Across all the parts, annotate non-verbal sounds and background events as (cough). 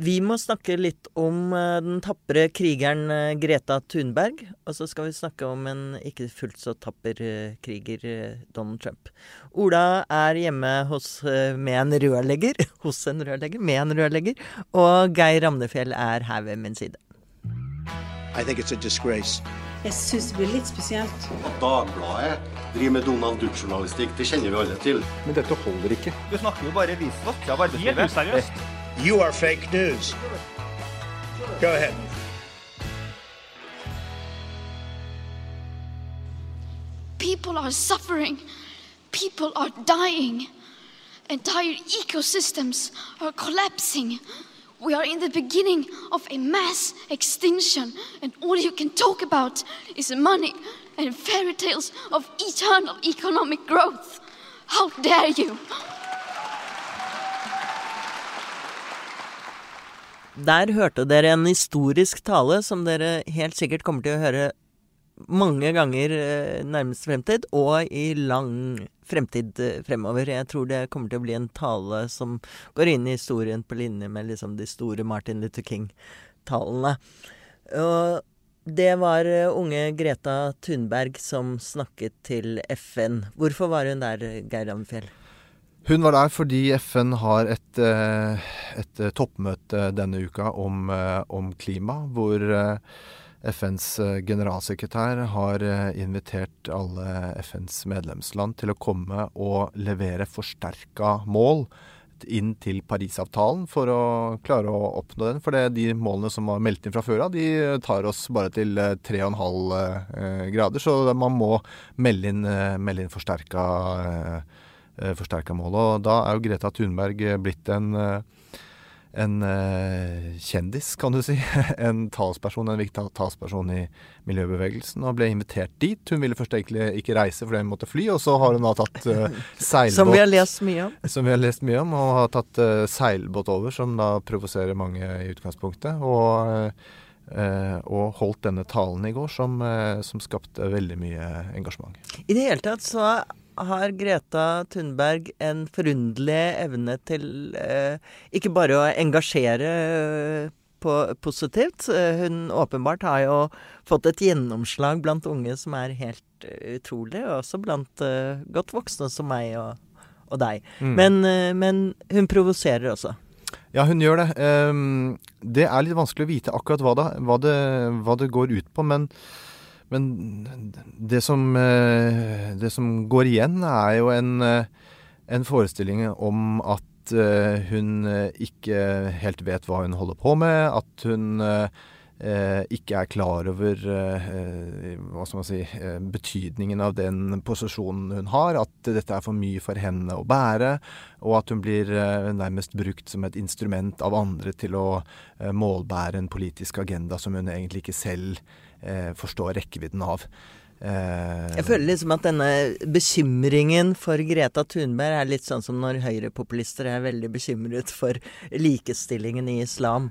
Vi må snakke litt om eh, den tapre krigeren eh, Greta Thunberg. Og så skal vi snakke om en ikke fullt så tapper eh, kriger, Donald Trump. Ola er hjemme hos, med en rørlegger. (laughs) Hos en rørlegger. Med en rørlegger. Og Geir Ramnefjell er her ved min side. I think it's a disgrace. Jeg syns det blir litt spesielt. At Dagbladet driver med Donald Duck-journalistikk, det kjenner vi alle til. Men dette holder ikke. Du snakker jo bare visvask av arbeidslivet. Helt useriøst. You are fake news. Go ahead. People are suffering. People are dying. Entire ecosystems are collapsing. We are in the beginning of a mass extinction, and all you can talk about is money and fairy tales of eternal economic growth. How dare you! Der hørte dere en historisk tale som dere helt sikkert kommer til å høre mange ganger eh, nærmest fremtid, og i lang fremtid eh, fremover. Jeg tror det kommer til å bli en tale som går inn i historien på linje med liksom de store Martin Luther King-talene. Og det var eh, unge Greta Thunberg som snakket til FN. Hvorfor var hun der, Geir Amfjell? Hun var der fordi FN har et, et toppmøte denne uka om, om klima, hvor FNs eh, generalsekretær har eh, invitert alle FNs medlemsland til å komme og levere forsterka mål inn til Parisavtalen for å klare å oppnå den. For det, de målene som var meldt inn fra før av, de tar oss bare til 3,5 eh, grader. Så man må melde inn, melde inn forsterka, forsterka mål. Og da er jo Greta Thunberg blitt en en uh, kjendis, kan du si. (laughs) en talsperson, en viktig talsperson i miljøbevegelsen, og ble invitert dit. Hun ville først egentlig ikke reise fordi hun måtte fly, og så har hun da tatt uh, (laughs) seilbåt Som vi har lest mye om. Som vi har lest mye om, og har tatt uh, seilbåt over, som da provoserer mange i utgangspunktet. Og, og holdt denne talen i går, som, som skapte veldig mye engasjement. I det hele tatt så har Greta Thunberg en forunderlig evne til eh, ikke bare å engasjere eh, på positivt. Eh, hun åpenbart har jo fått et gjennomslag blant unge som er helt uh, utrolig, og også blant eh, godt voksne som meg og, og deg. Mm. Men, men, hun provoserer også. Ja, hun gjør det. Um, det er litt vanskelig å vite akkurat hva det, hva det, hva det går ut på, men men det som, eh, det som, går igjen, er jo en, eh, en forestilling om at eh, hun ikke helt vet hva hun holder på med. At hun ikke er klar over hva skal man si, betydningen av den posisjonen hun har. At dette er for mye for henne å bære. Og at hun blir nærmest brukt som et instrument av andre til å målbære en politisk agenda som hun egentlig ikke selv eh, forstår rekkevidden av. Eh, jeg føler liksom at denne bekymringen for Greta Thunberg er litt sånn som når høyrepopulister er veldig bekymret for likestillingen i islam.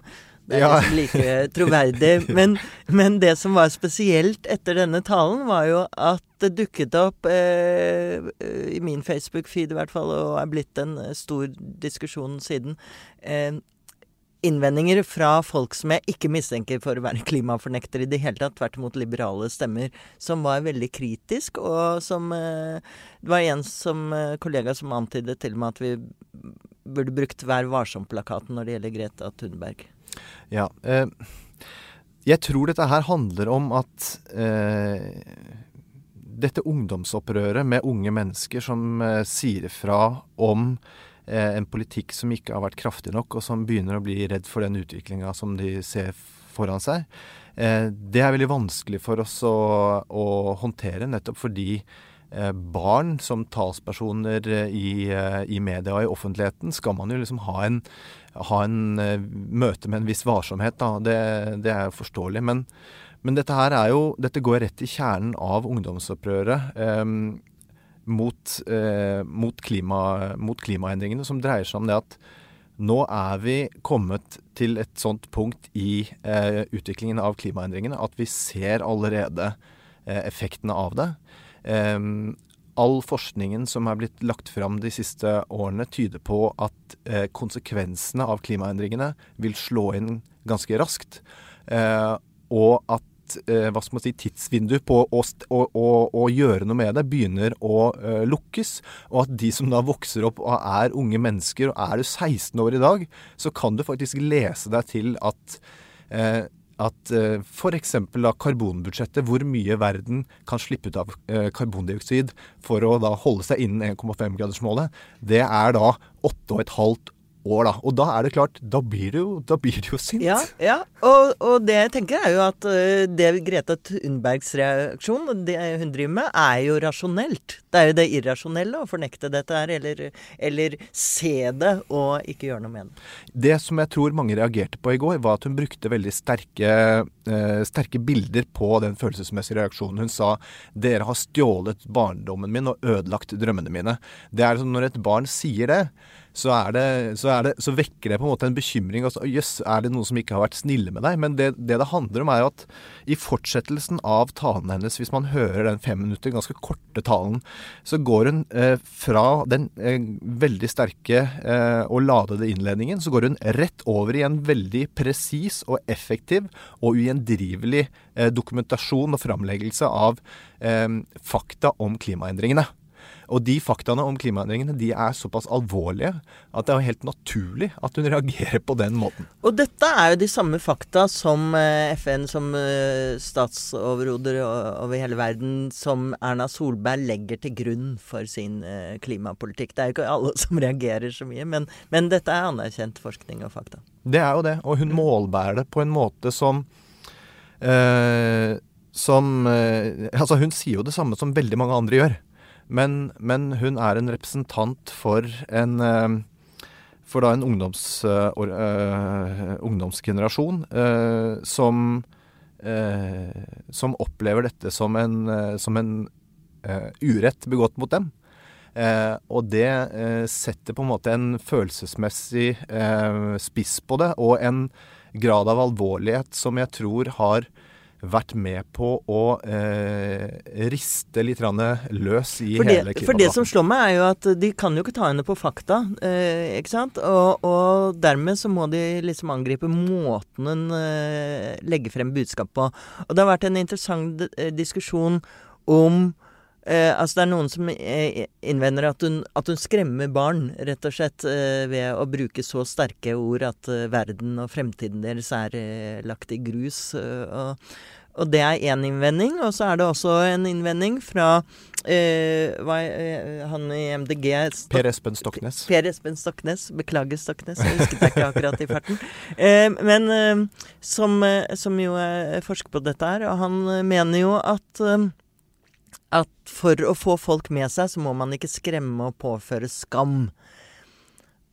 Det er ja. like troverdig. (laughs) Men, men, det som var spesielt etter denne talen, var jo at det dukket opp, eh, i min Facebook-feed i hvert fall, og er blitt en stor diskusjon siden, eh, innvendinger fra folk som jeg ikke mistenker for å være (laughs) klimafornektere i det hele tatt, tvert imot liberale stemmer, som var veldig kritisk, og som eh, Det var en som, eh, kollega som antydet til med at vi burde brukt Vær varsom-plakaten når det gjelder Greta Thunberg. Ja. Eh, jeg tror dette her handler om at eh, dette ungdomsopprøret med unge mennesker som eh, sier ifra om en politikk som ikke har vært kraftig nok, og som begynner å bli redd for den utviklinga som de ser foran seg. Eh, det er veldig vanskelig for oss å, å håndtere, nettopp fordi eh, barn som talspersoner i, i, media og i offentligheten skal man jo liksom ha en, ha en møte med en viss varsomhet. Da. Det, det er jo forståelig. Men, men dette her er jo Dette går rett i kjernen av ungdomsopprøret. Mot, eh, mot, klima, mot, klimaendringene, som dreier seg om det at nå er vi kommet til et sånt punkt i eh, utviklingen av klimaendringene at vi ser allerede eh, effektene av det. all forskningen som er blitt lagt fram de siste årene, tyder på at eh, konsekvensene av klimaendringene vil slå inn ganske raskt. Eh, og at eh, hva skal man si, tidsvindu på å, å, å, å, gjøre noe med det begynner å uh, lukkes. Og at de som da vokser opp og er unge mennesker, og er du 16 år i dag, så kan du faktisk lese deg til at eh, at uh, f.eks. karbonbudsjettet, hvor mye verden kan slippe ut av uh, karbondioksid for å da holde seg innen 1,5-gradersmålet, det er da 8,5 år, da. Og da er det klart, da blir du da blir du jo sint. Ja, ja. Og, og, det jeg tenker er jo at uh, det Greta Thunbergs reaksjon, det hun driver med, er jo rasjonelt. Det er jo det irrasjonelle å fornekte dette her, eller, eller se det og ikke gjøre noe med det. Det som jeg tror mange reagerte på i går, var at hun brukte veldig sterke, sterke bilder på den følelsesmessige reaksjonen. Hun sa 'dere har stjålet barndommen min og ødelagt drømmene mine'. Det er som når et barn sier det så, det, så, det, så, vekker det på en måte en bekymring. Altså, Jøss, er det noen som ikke har vært snille med deg? Men det, det, det handler om, er at i fortsettelsen av talen hennes, hvis man hører den fem minutter ganske korte talen, så går hun eh, fra den eh, veldig sterke eh, og ladede innledningen, så går hun rett over i en veldig presis og effektiv og ugjendrivelig eh, dokumentasjon og framleggelse av eh, fakta om klimaendringene. Og de faktaene om klimaendringene de er såpass alvorlige at det er helt naturlig at hun reagerer på den måten. Og dette er jo de samme fakta som eh, FN som statsoverhoder over hele verden, som Erna Solberg legger til grunn for sin klimapolitikk. Det er jo ikke alle som reagerer så mye, men, men dette er anerkjent forskning og fakta. Det er jo det, og hun målbærer det på en måte som som eh, Altså, hun sier jo det samme som veldig mange andre gjør. Men, men, hun er en representant for en eh, for da en ungdoms, uh, ungdomsgenerasjon uh, som, som opplever dette som en, som en urett begått mot dem. og det setter på en måte en følelsesmessig spiss på det, og en grad av alvorlighet som jeg tror har vært med på å eh, riste litt løs i for det, hele klimadebatten. For det som slår meg, er jo at de kan jo ikke ta henne på fakta. Eh, ikke sant? Og, og, dermed så må de liksom angripe måten hun eh, legger frem budskap på. Og det har vært en interessant eh, diskusjon om Eh, altså Det er noen som eh, innvender at hun, at hun, skremmer barn, rett og slett, eh, ved å bruke så sterke ord at eh, verden og fremtiden deres er eh, lagt i grus. Eh, og, og, det er én innvending. Og så er det også en innvending fra hva, han i MDG Stok Per Espen Stoknes. Per Espen Stoknes. Beklager, Stoknes. Jeg husket deg ikke akkurat i farten. men som, som, jo forsker på dette her, og han mener jo at at for å få folk med seg, så må man ikke skremme og påføre skam.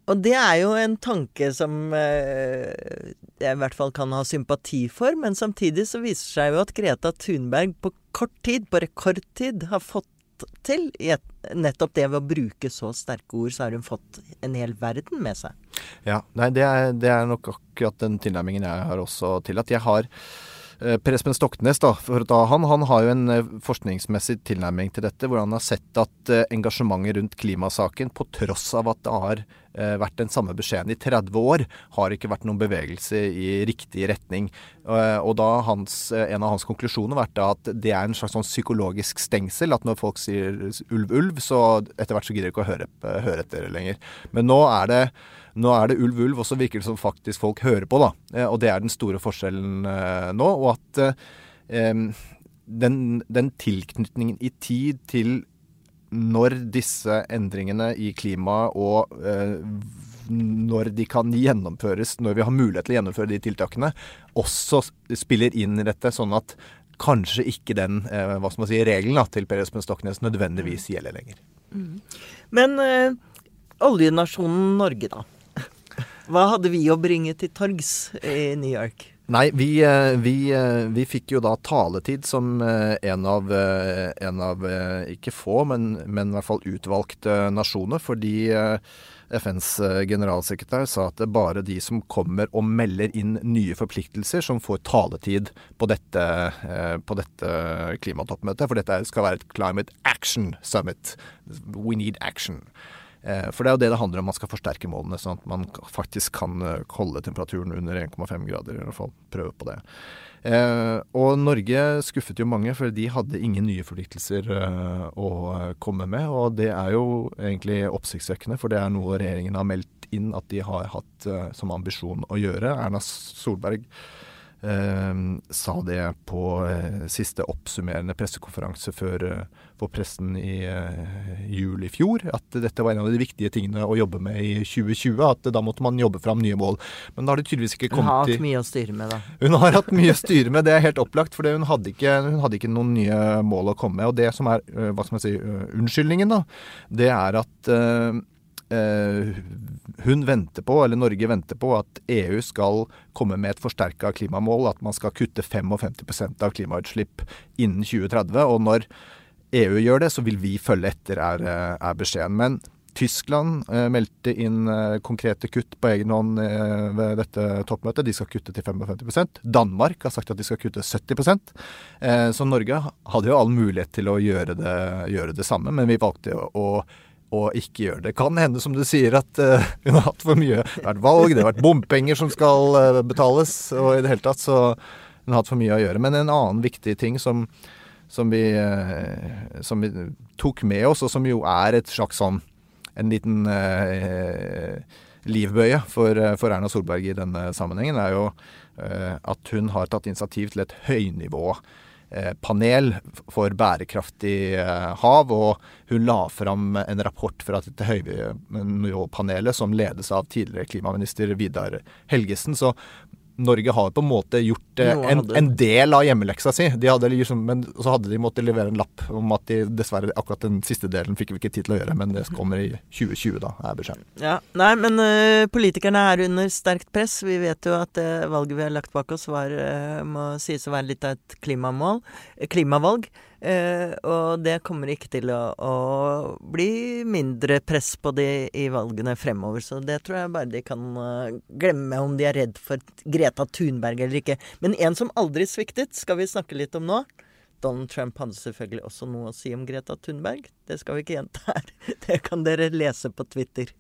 Og det er jo en tanke som eh, jeg i hvert fall kan ha sympati for, men samtidig så viser seg jo at Greta Thunberg på kort tid, på rekordtid, har fått til et, nettopp det ved å bruke så sterke ord, så har hun fått en hel verden med seg. Ja, nei, det er, det er nok akkurat den tilnærmingen jeg har også til at jeg har Eh, per Espen Stoknes, da, for å ta han, han har jo en eh, forskningsmessig tilnærming til dette, hvor han har sett at eh, engasjementet rundt klimasaken, på tross av at det har vært den samme beskjeden i 30 år, har ikke vært noen bevegelse i riktig retning. Og da hans, en av hans konklusjoner vært at det er en slags sånn psykologisk stengsel. At når folk sier ulv, ulv, så etter hvert så gidder de ikke å høre, høre etter lenger. Men nå er det nå er det ulv, ulv, og så virker det som faktisk folk hører på, da. Eh, og det er den store forskjellen eh, nå. Og at eh, den, den tilknytningen i tid til når disse endringene i klimaet og eh, når de kan gjennomføres, når vi har mulighet til å gjennomføre de tiltakene, også spiller inn i dette, sånn at kanskje ikke den eh, hva skal man si, regelen da, til Per Espen Stoknes nødvendigvis gjelder lenger. Mm. Men eh, oljenasjonen Norge, da. (laughs) Hva hadde vi å bringe til torgs i New York? Nei, vi, eh, vi, eh, vi, fikk jo da taletid som eh, en av, en av ikke få, men, men, i hvert fall utvalgte nasjoner. Fordi FNs generalsekretær sa at det er bare de som kommer og melder inn nye forpliktelser, som får taletid på dette, på dette klimatoppmøtet. For dette skal være et Climate Action Summit. We need action. Eh, for det er jo det det handler om. Man skal forsterke målene, sånn at man faktisk kan holde temperaturen under 1,5 grader. i hvert fall prøve på det. Eh, og Norge skuffet jo mange, for de hadde ingen nye forpliktelser eh, å komme med. Og det er jo egentlig oppsiktsvekkende, for det er noe regjeringen har meldt inn at de har hatt eh, som ambisjon å gjøre. Erna Solberg sa det på eh, siste oppsummerende pressekonferanse før, eh, for pressen i eh, juli i fjor. At dette var en av de viktige tingene å jobbe med i 2020. At da måtte man jobbe fram nye mål. Men da har det tydeligvis ikke kommet til Hun har hatt mye å styre med, da. Hun har hatt mye å styre med, det er helt opplagt. For hun hadde, ikke, hun hadde ikke noen nye mål å komme med. Og det som er hva skal man si, unnskyldningen, da, det er at hun venter på, eller Norge venter på, at EU skal komme med et forsterka klimamål. At man skal kutte 55% av klimautslipp innen 2030. Og når EU gjør det, så vil vi følge etter, er, eh, er beskjeden. Men Tyskland eh, meldte inn eh, konkrete kutt på egen hånd eh, ved dette toppmøtet. De skal kutte til 55% Danmark har sagt at de skal kutte 70 eh, Så Norge hadde jo all mulighet til å gjøre det, gjøre det samme, men vi valgte å, å og ikke gjøre det. Kan hende, som du sier, at (laughs) uh, hun har hatt for mye Det har vært valg, det har vært bompenger som skal uh, betales, og i det hele tatt så hun har hatt for mye å gjøre. Men en annen viktig ting som, som, vi, uh, som vi, tok med oss, og som jo er et slags sånn en liten livbøye for, for, Erna Solberg i denne sammenhengen, er jo at hun har tatt initiativ til et høynivå Eh, panel for bærekraftig eh, hav, og hun la fram en rapport fra dette høynivåpanelet som ledes av tidligere klimaminister Vidar Helgesen. Så Norge har på en måte gjort eh, en, en, del av hjemmeleksa si. Liksom, men så hadde de måttet levere en lapp om at de dessverre akkurat den siste delen fikk vi ikke tid til å gjøre. Men det kommer i 2020, da, er beskjeden. Ja, nei, men uh, politikerne er under sterkt press. Vi vet jo at uh, valget vi har lagt bak oss, var, uh, må sies å være litt av et klimamål, klimavalg. Eh, og det kommer ikke til å, å, bli mindre press på de i valgene fremover. Så det tror jeg bare de kan uh, glemme, om de er redd for Greta Thunberg eller ikke. Men en som aldri sviktet, skal vi snakke litt om nå. Donald Trump hadde selvfølgelig også noe å si om Greta Thunberg. Det skal vi ikke gjenta her. (laughs) Det kan dere lese på Twitter.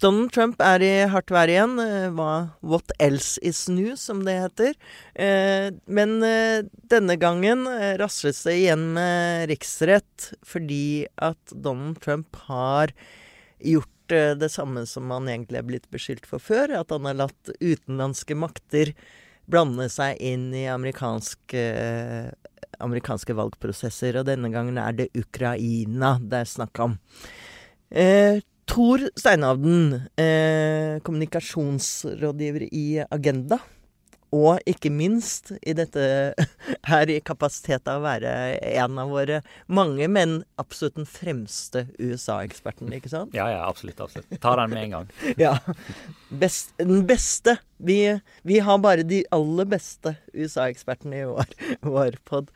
Donald Trump er i hardt vær igjen. Hva, what else is new, som det heter. Eh, men eh, denne gangen rasles det igjen med riksrett fordi at Donald Trump har gjort det samme som han egentlig er blitt beskyldt for før. At han har latt utenlandske makter blande seg inn i amerikanske, amerikanske valgprosesser. Og denne gangen er det Ukraina det er snakk om. Eh, Tor Steinavden, eh, kommunikasjonsrådgiver i Agenda. Og ikke minst i dette (laughs) her i kapasitet av å være en av våre mange, men absolutt den fremste USA-eksperten, ikke sant? Ja, ja, absolutt. absolutt. Ta den med en gang. (laughs) ja. Best, den beste. Vi, vi, har bare de aller beste USA-ekspertene i vår, (laughs) vår pod.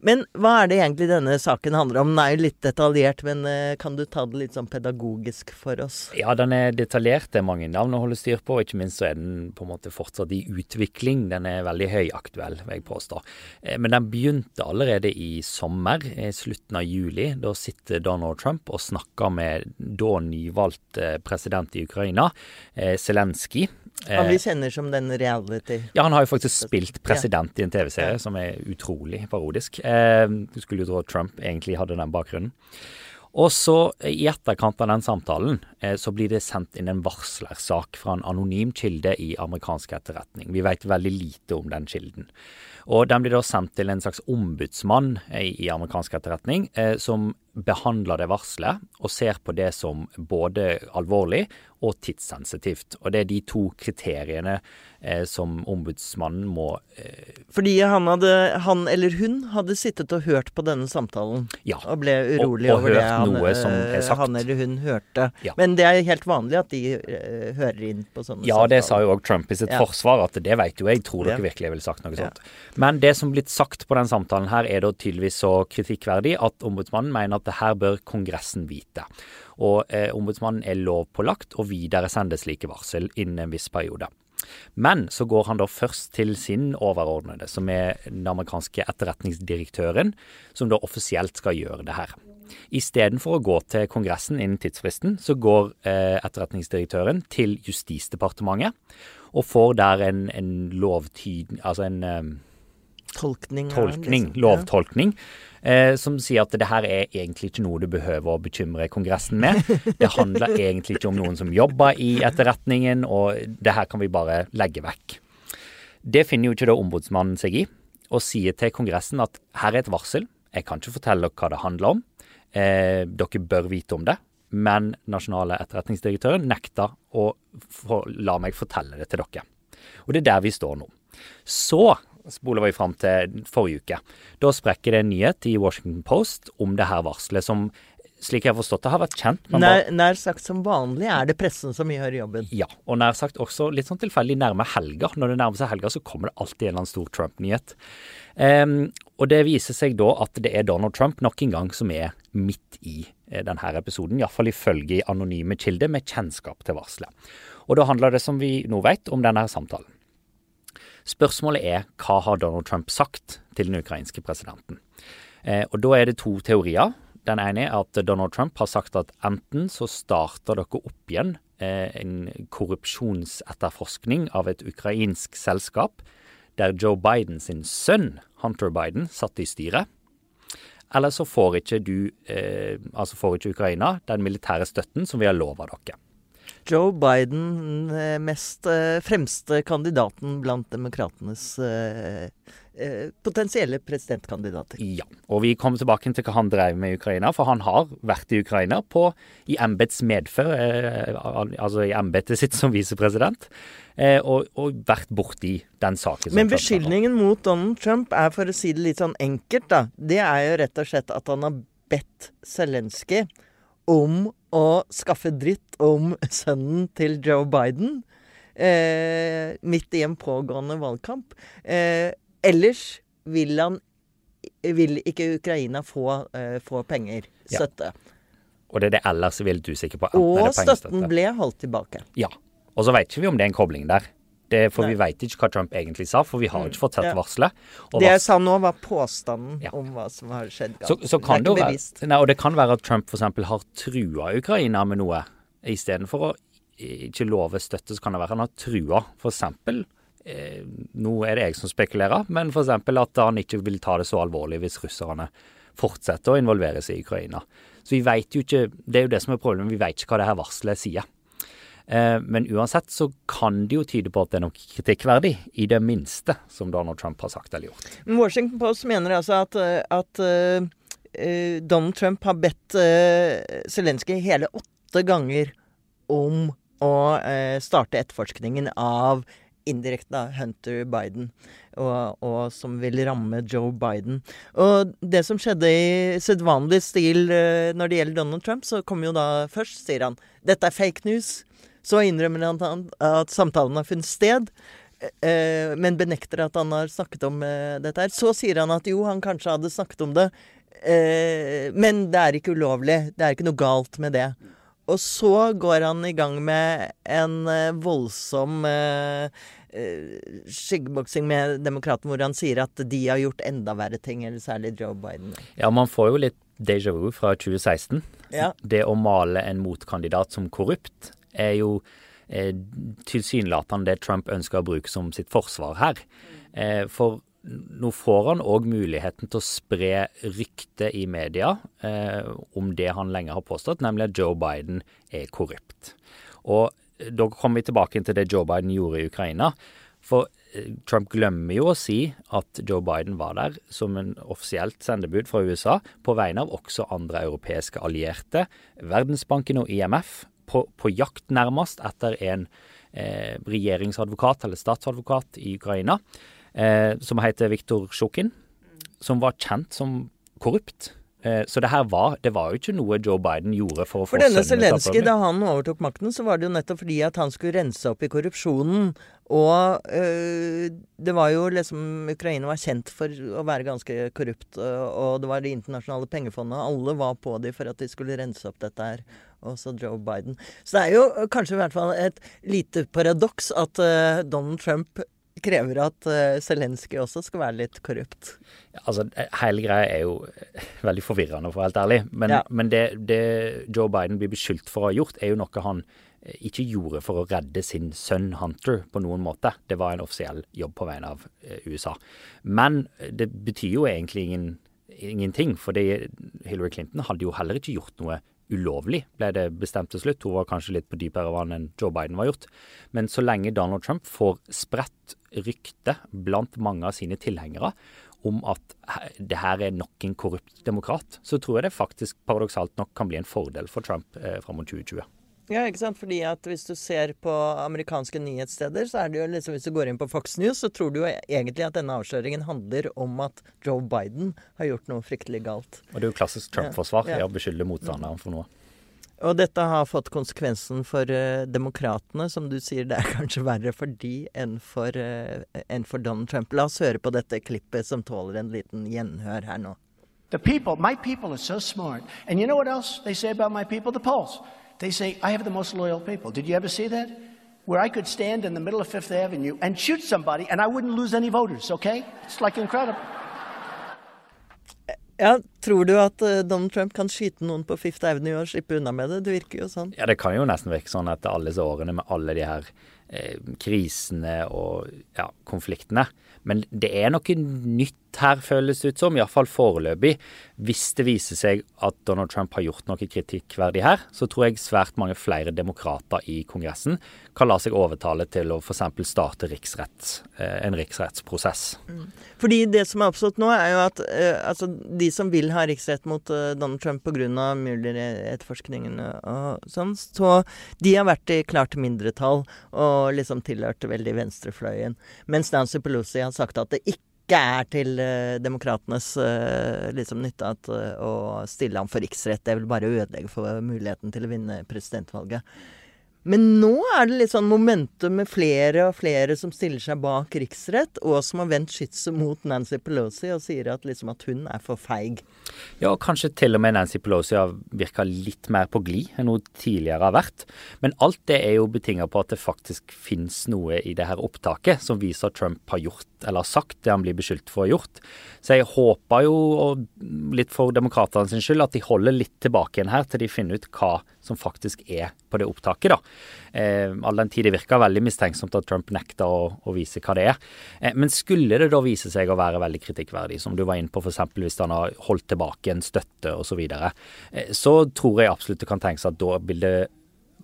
Men hva er det egentlig denne saken handler om? Den er jo litt detaljert, men uh, kan du ta det litt sånn pedagogisk for oss? Ja, den er detaljert. Det er mange navn å holde styr på. Ikke minst så er den på en måte fortsatt i utvikling. Den er veldig høyaktuell, vil jeg påstå. Eh, men den begynte allerede i sommer, i slutten av juli. Da sitter Donald Trump og snakker med da nyvalgt eh, president i Ukraina, Zelenskyj. Han vi kjenner som den reality Ja, han har jo faktisk spilt president i en TV-serie som er utrolig parodisk. Eh, du skulle jo tro at Trump egentlig hadde den bakgrunnen. Og så, i etterkant av den samtalen, eh, så blir det sendt inn en varslersak fra en anonym kilde i amerikansk etterretning. Vi vet veldig lite om den kilden. Og den blir da sendt til en slags ombudsmann i amerikansk etterretning, som behandler det varselet og ser på det som både alvorlig og tidssensitivt. Og det er de to kriteriene eh, som ombudsmannen må eh, Fordi han, hadde, han, eller hun hadde sittet og hørt på denne samtalen ja, og ble urolig og, og over det han, eh, han, eller hun hørte. Ja. Men det er helt vanlig at de hører inn på sånne ja, samtaler. Ja, det sa jo òg Trump i sitt Ja. forsvar, at det vet jo jeg. Tror dere virkelig jeg ville sagt noe sånt. Men det som blitt sagt på den samtalen her, er da tydeligvis så kritikkverdig at ombudsmannen mener at det her bør Kongressen vite. Og eh, ombudsmannen er lovpålagt å videresende slike varsel innen en viss periode. Men så går han da først til sin overordnede, som er den amerikanske etterretningsdirektøren, som da offisielt skal gjøre det her. Istedenfor å gå til Kongressen innen tidsfristen, så går eh, etterretningsdirektøren til Justisdepartementet og får der en, en lovtyd... Altså en eh, Tolkning. tolkning, liksom. lovtolkning, eh, som sier at det her er egentlig ikke noe du behøver å bekymre Kongressen med. Det handler egentlig ikke om noen som jobber i etterretningen, og det her kan vi bare legge vekk. Det finner jo ikke da ombudsmannen seg i, og sier til Kongressen at her er et varsel, jeg kan ikke fortelle dere hva det handler om, eh, dere bør vite om det. Men nasjonale etterretningsdirektøren nekta å for, la meg fortelle det til dere. Og det er der vi står nå. Så spoler vi fram til forrige uke. Da sprekker det en nyhet i Washington Post om det her varselet som, slik jeg har forstått det, har vært kjent. Nær, nær sagt som vanlig er det pressen som gjør jobben. ja, og nær sagt også litt sånn tilfeldig nærme helga. Når det nærmer seg helga, så kommer det alltid en eller annen stor Trump-nyhet. Um, og det viser seg da at det er Donald Trump nok en gang som er midt i eh, denne episoden. Iallfall ifølge anonyme kilder med kjennskap til varselet. Og da handler det, som vi nå vet, om denne samtalen. Spørsmålet er hva har Donald Trump sagt til den ukrainske presidenten? Eh, og da er det to teorier. Den ene er at Donald Trump har sagt at enten så starter dere opp igjen eh, en korrupsjonsetterforskning av et ukrainsk selskap der Joe Biden sin sønn, Hunter Biden, satt i styret. Eller så får ikke du, eh, altså får ikke Ukraina den militære støtten som vi har lova dere. Joe Biden, eh, mest eh, fremste kandidaten blant demokratenes eh, potensielle presidentkandidater. Ja, og vi kommer tilbake til hva han drev med i Ukraina, for han har vært i Ukraina på, i embets medfør, altså i embetet sitt som visepresident, eh, og, og vært borti den saken. som Men beskyldningen mot Donald Trump er, for å si det litt sånn enkelt, da, det er jo rett og slett at han har bedt Zelenskyj om å skaffe dritt om sønnen til Joe Biden eh, midt i en pågående valgkamp. Eh, ellers vil han vil ikke Ukraina få, eh, få penger, Ja. støtte. Og det er det ellers vil du litt usikker på. Og støtten ble holdt tilbake. Ja. Og så vet ikke vi om det er en kobling der. Det, for Nei. vi vet ikke hva Trump egentlig sa, for vi har ikke fått sett Ja. varselet. Det jeg sa nå, var påstanden Ja. om hva som har skjedd. så, så kan det, er ikke være, bevisst. nei, og det kan være at Trump f.eks. har trua Ukraina med noe. Istedenfor å ikke love støtte, så kan det være han har trua f.eks. Eh, nå er det jeg som spekulerer, men f.eks. at han ikke vil ta det så alvorlig hvis russerne fortsetter å involvere seg i Ukraina. Så vi vet jo ikke Det er jo det som er problemet, vi vet ikke hva det her varselet sier. Eh, Men uansett så kan det jo tyde på at det er noe kritikkverdig, i det minste, som Donald Trump har sagt eller gjort. Washington Post mener altså at, eh, at eh, Donald Trump har bedt Zelenskyj hele åtte ganger om å starte etterforskningen av indirekte Hunter Biden, og, og som vil ramme Joe Biden. Og det som skjedde i sedvanlig stil når det gjelder Donald Trump, så kommer jo da først, sier han, dette er fake news. Så innrømmer han at- at samtalen har funnet sted. eh, men benekter at han har snakket om eh, dette her. Så sier han at jo, han kanskje hadde snakket om det, eh, men det er ikke ulovlig. Det er ikke noe galt med det. Og så går han i gang med en eh, voldsom eh, eh, skyggeboksing med demokraten, hvor han sier at de har gjort enda verre ting, eller særlig Joe Biden. Ja, man får jo litt déjà vu fra 2016. Ja. Det å male en motkandidat som korrupt er jo eh, tilsynelatende det Trump ønsker å bruke som sitt forsvar her. Eh, for nå får han òg muligheten til å spre rykte i media eh, om det han lenge har påstått, nemlig at Joe Biden er korrupt. Og da kommer vi tilbake til det Joe Biden gjorde i Ukraina. For Trump glemmer jo å si at Joe Biden var der som en offisielt sendebud fra USA på vegne av også andre europeiske allierte, Verdensbanken og IMF, på, på jakt nærmest etter en eh, regjeringsadvokat eller statsadvokat i Ukraina eh, som heter Viktor Sjukin, som var kjent som korrupt. Eh, så det her var, det var jo ikke noe Joe Biden gjorde for å få For denne Zelenskyj, da han overtok makten, så var det jo nettopp fordi at han skulle rense opp i korrupsjonen. Og øh, det var jo liksom Ukraina var kjent for å være ganske korrupt. Og det var Det internasjonale pengefondet. Alle var på dem for at de skulle rense opp dette her. Også Joe Biden. Så det er jo kanskje i hvert fall et lite paradoks at uh, Donald Trump krever at uh, Zelenskyj også skal være litt korrupt. Altså, Hele greia er jo veldig forvirrende, for å være helt ærlig. Men, ja. men det, det, Joe Biden blir beskyldt for å ha gjort, er jo noe han ikke gjorde for å redde sin sønn Hunter på noen måte. Det var en offisiell jobb på vegne av USA. Men det betyr jo egentlig ingen, ingenting, for Hillary Clinton hadde jo heller ikke gjort noe ulovlig, ble det bestemt til slutt. Hun var kanskje litt på dypere vann enn Joe Biden var gjort. Men så lenge Donald Trump får spredt rykte blant mange av sine tilhengere om at det her er nok en korrupt demokrat, så tror jeg det faktisk paradoksalt nok kan bli en fordel for Trump eh, fram mot 2020. Ja, ikke sant. Fordi at hvis du ser på amerikanske nyhetssteder, så er det jo liksom Hvis du går inn på Fox News, så tror du jo egentlig at denne avsløringen handler om at Joe Biden har gjort noe fryktelig galt. Og det er jo klassisk Trump-forsvar. Ja, ja. å beskylde motstanderen for noe. Og dette har fått konsekvensen for uh, demokratene. Som du sier, det er (laughs) kanskje verre for de enn for, uh, enn for Donald Trump. La oss høre på dette klippet som tåler en liten gjenhør her nå. The people, my people are so smart. And you know what else they say about my people? The polls. They say, I have the most loyal people. Did you ever see that? Where I could stand in the middle of Fifth Avenue and shoot somebody and I wouldn't lose any voters, okay? It's like incredible. Ja, Tror du at uh, Donald Trump kan skyte noen på Fifth Avenue og slippe unna med det? Det virker jo sånn. Ja, det kan jo nesten virke sånn etter alle disse årene med alle de her eh, krisene og ja, konfliktene. Men det er noe nytt her, føles det ut som, iallfall foreløpig. Hvis det viser seg at Donald Trump har gjort noe kritikkverdig her, så tror jeg svært mange flere demokrater i Kongressen kan la seg overtale til å f.eks. starte riksrett, eh, en riksrettsprosess. Mm. Fordi det som er oppstått nå, er jo at uh, altså, de som vil ha riksrett mot uh, Donald Trump pga. Mueller-etterforskningen og sånn, så de har vært i klart mindretall og liksom tilhørt veldig venstrefløyen. Mens Nancy Pelosi har sagt at det ikke ikke er til uh, demokratenes uh, liksom nytte at, uh, å stille ham for riksrett. Det vil bare ødelegge for muligheten til å vinne presidentvalget. Men nå er det litt sånn momentum med flere og flere som stiller seg bak riksrett, og som har vendt skytset mot Nancy Pelosi og sier at, liksom, at hun er for feig. Ja, kanskje til og med Nancy Pelosi har virka litt mer på glid enn hun tidligere har vært. Men alt det er jo betinga på at det faktisk finnes noe i det her opptaket som viser at Trump har gjort eller sagt det han blir beskyldt for å ha gjort. Så jeg håper jo, litt for demokratene sin skyld, at de holder litt tilbake igjen her til de finner ut hva som faktisk er på det opptaket. da. Eh, all den tid det virker veldig mistenksomt at Trump nekter å, å vise hva det er. Eh, men skulle det da vise seg å være veldig kritikkverdig, som du var inne på f.eks. hvis han har holdt tilbake en støtte osv., så, videre, eh, så tror jeg absolutt det kan tenkes at da vil det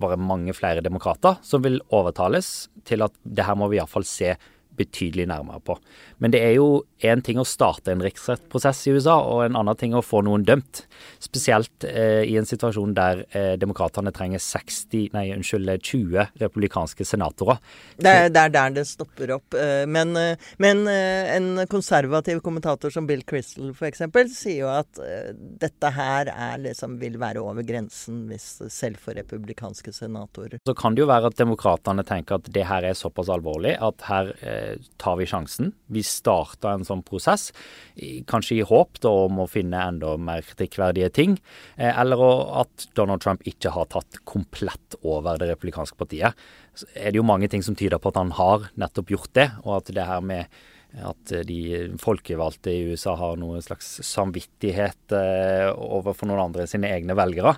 være mange flere demokrater som vil overtales til at det her må vi iallfall se betydelig nærmere på. Men det er jo én ting å starte en riksrettsprosess i USA, og en annen ting å få noen dømt. Spesielt eh, i en situasjon der eh, demokratene trenger 60, nei, unnskyld, 20 republikanske senatorer. Det er, det er der det stopper opp. Eh, men, eh, men, eh, en konservativ kommentator som Bill Crystal f.eks. sier jo at dette her er, liksom, vil være over grensen hvis selv for republikanske senatorer. Så kan det jo være at demokratene tenker at det her er såpass alvorlig at her tar vi sjansen. Vi starta en sånn prosess, kanskje i håp da, om å finne enda mer kritikkverdige ting, eh, eller at Donald Trump ikke har tatt komplett over det republikanske partiet. Så er det jo mange ting som tyder på at han har nettopp gjort det, og at det her med at de folkevalgte i USA har noen slags samvittighet eh, overfor noen andre sine egne velgere.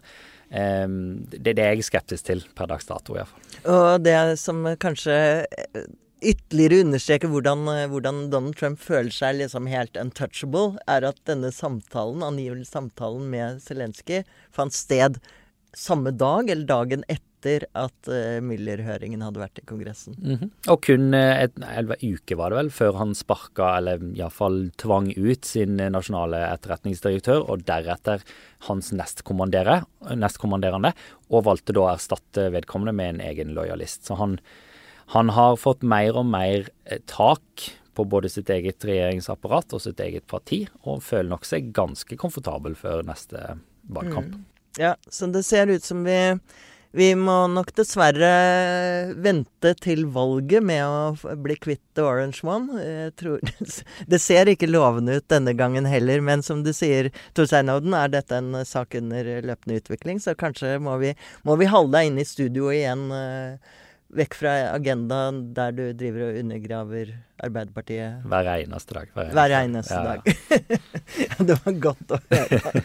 Eh, det, det er jeg skeptisk til per dags dato, iallfall. Og det som kanskje ytterligere understreke hvordan, eh, hvordan, Donald Trump føler seg liksom helt untouchable, er at denne samtalen, angivelig samtalen med Zelenskyj, fant sted samme dag eller dagen etter at uh, Müller-høringen hadde vært i Kongressen. Mm -hmm. Og kun et, en uke var det vel, før han sparka, eller iallfall tvang ut sin nasjonale etterretningsdirektør, og deretter hans nestkommanderende, og valgte da å erstatte vedkommende med en egen lojalist. Så han, han har fått mer og mer tak på både sitt eget regjeringsapparat og sitt eget parti, og føler nok seg ganske komfortabel før neste valgkamp. Mm. Ja, så det ser ut som vi vi må nok dessverre vente til valget med å bli kvitt The Orange One. Tror, (laughs) det ser ikke lovende ut denne gangen heller, men som du sier, Torstein Odden, er dette en sak under løpende utvikling, så kanskje må vi, må vi holde deg inne i studio igjen. Uh, vekk fra agendaen der du driver og undergraver Arbeiderpartiet Hver eneste dag. Hver eneste, hver eneste ja. dag. (laughs) det var godt å høre.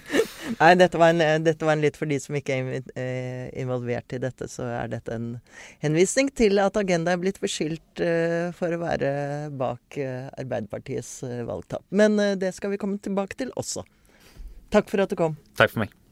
Nei, dette var, en, dette var, en, litt for de som ikke er eh, involvert i dette, så er dette en henvisning til at Agenda er blitt beskyldt uh, for å være bak uh, Arbeiderpartiets uh, valgtap. Men det skal vi komme tilbake til også. Takk for at du kom. Takk for meg.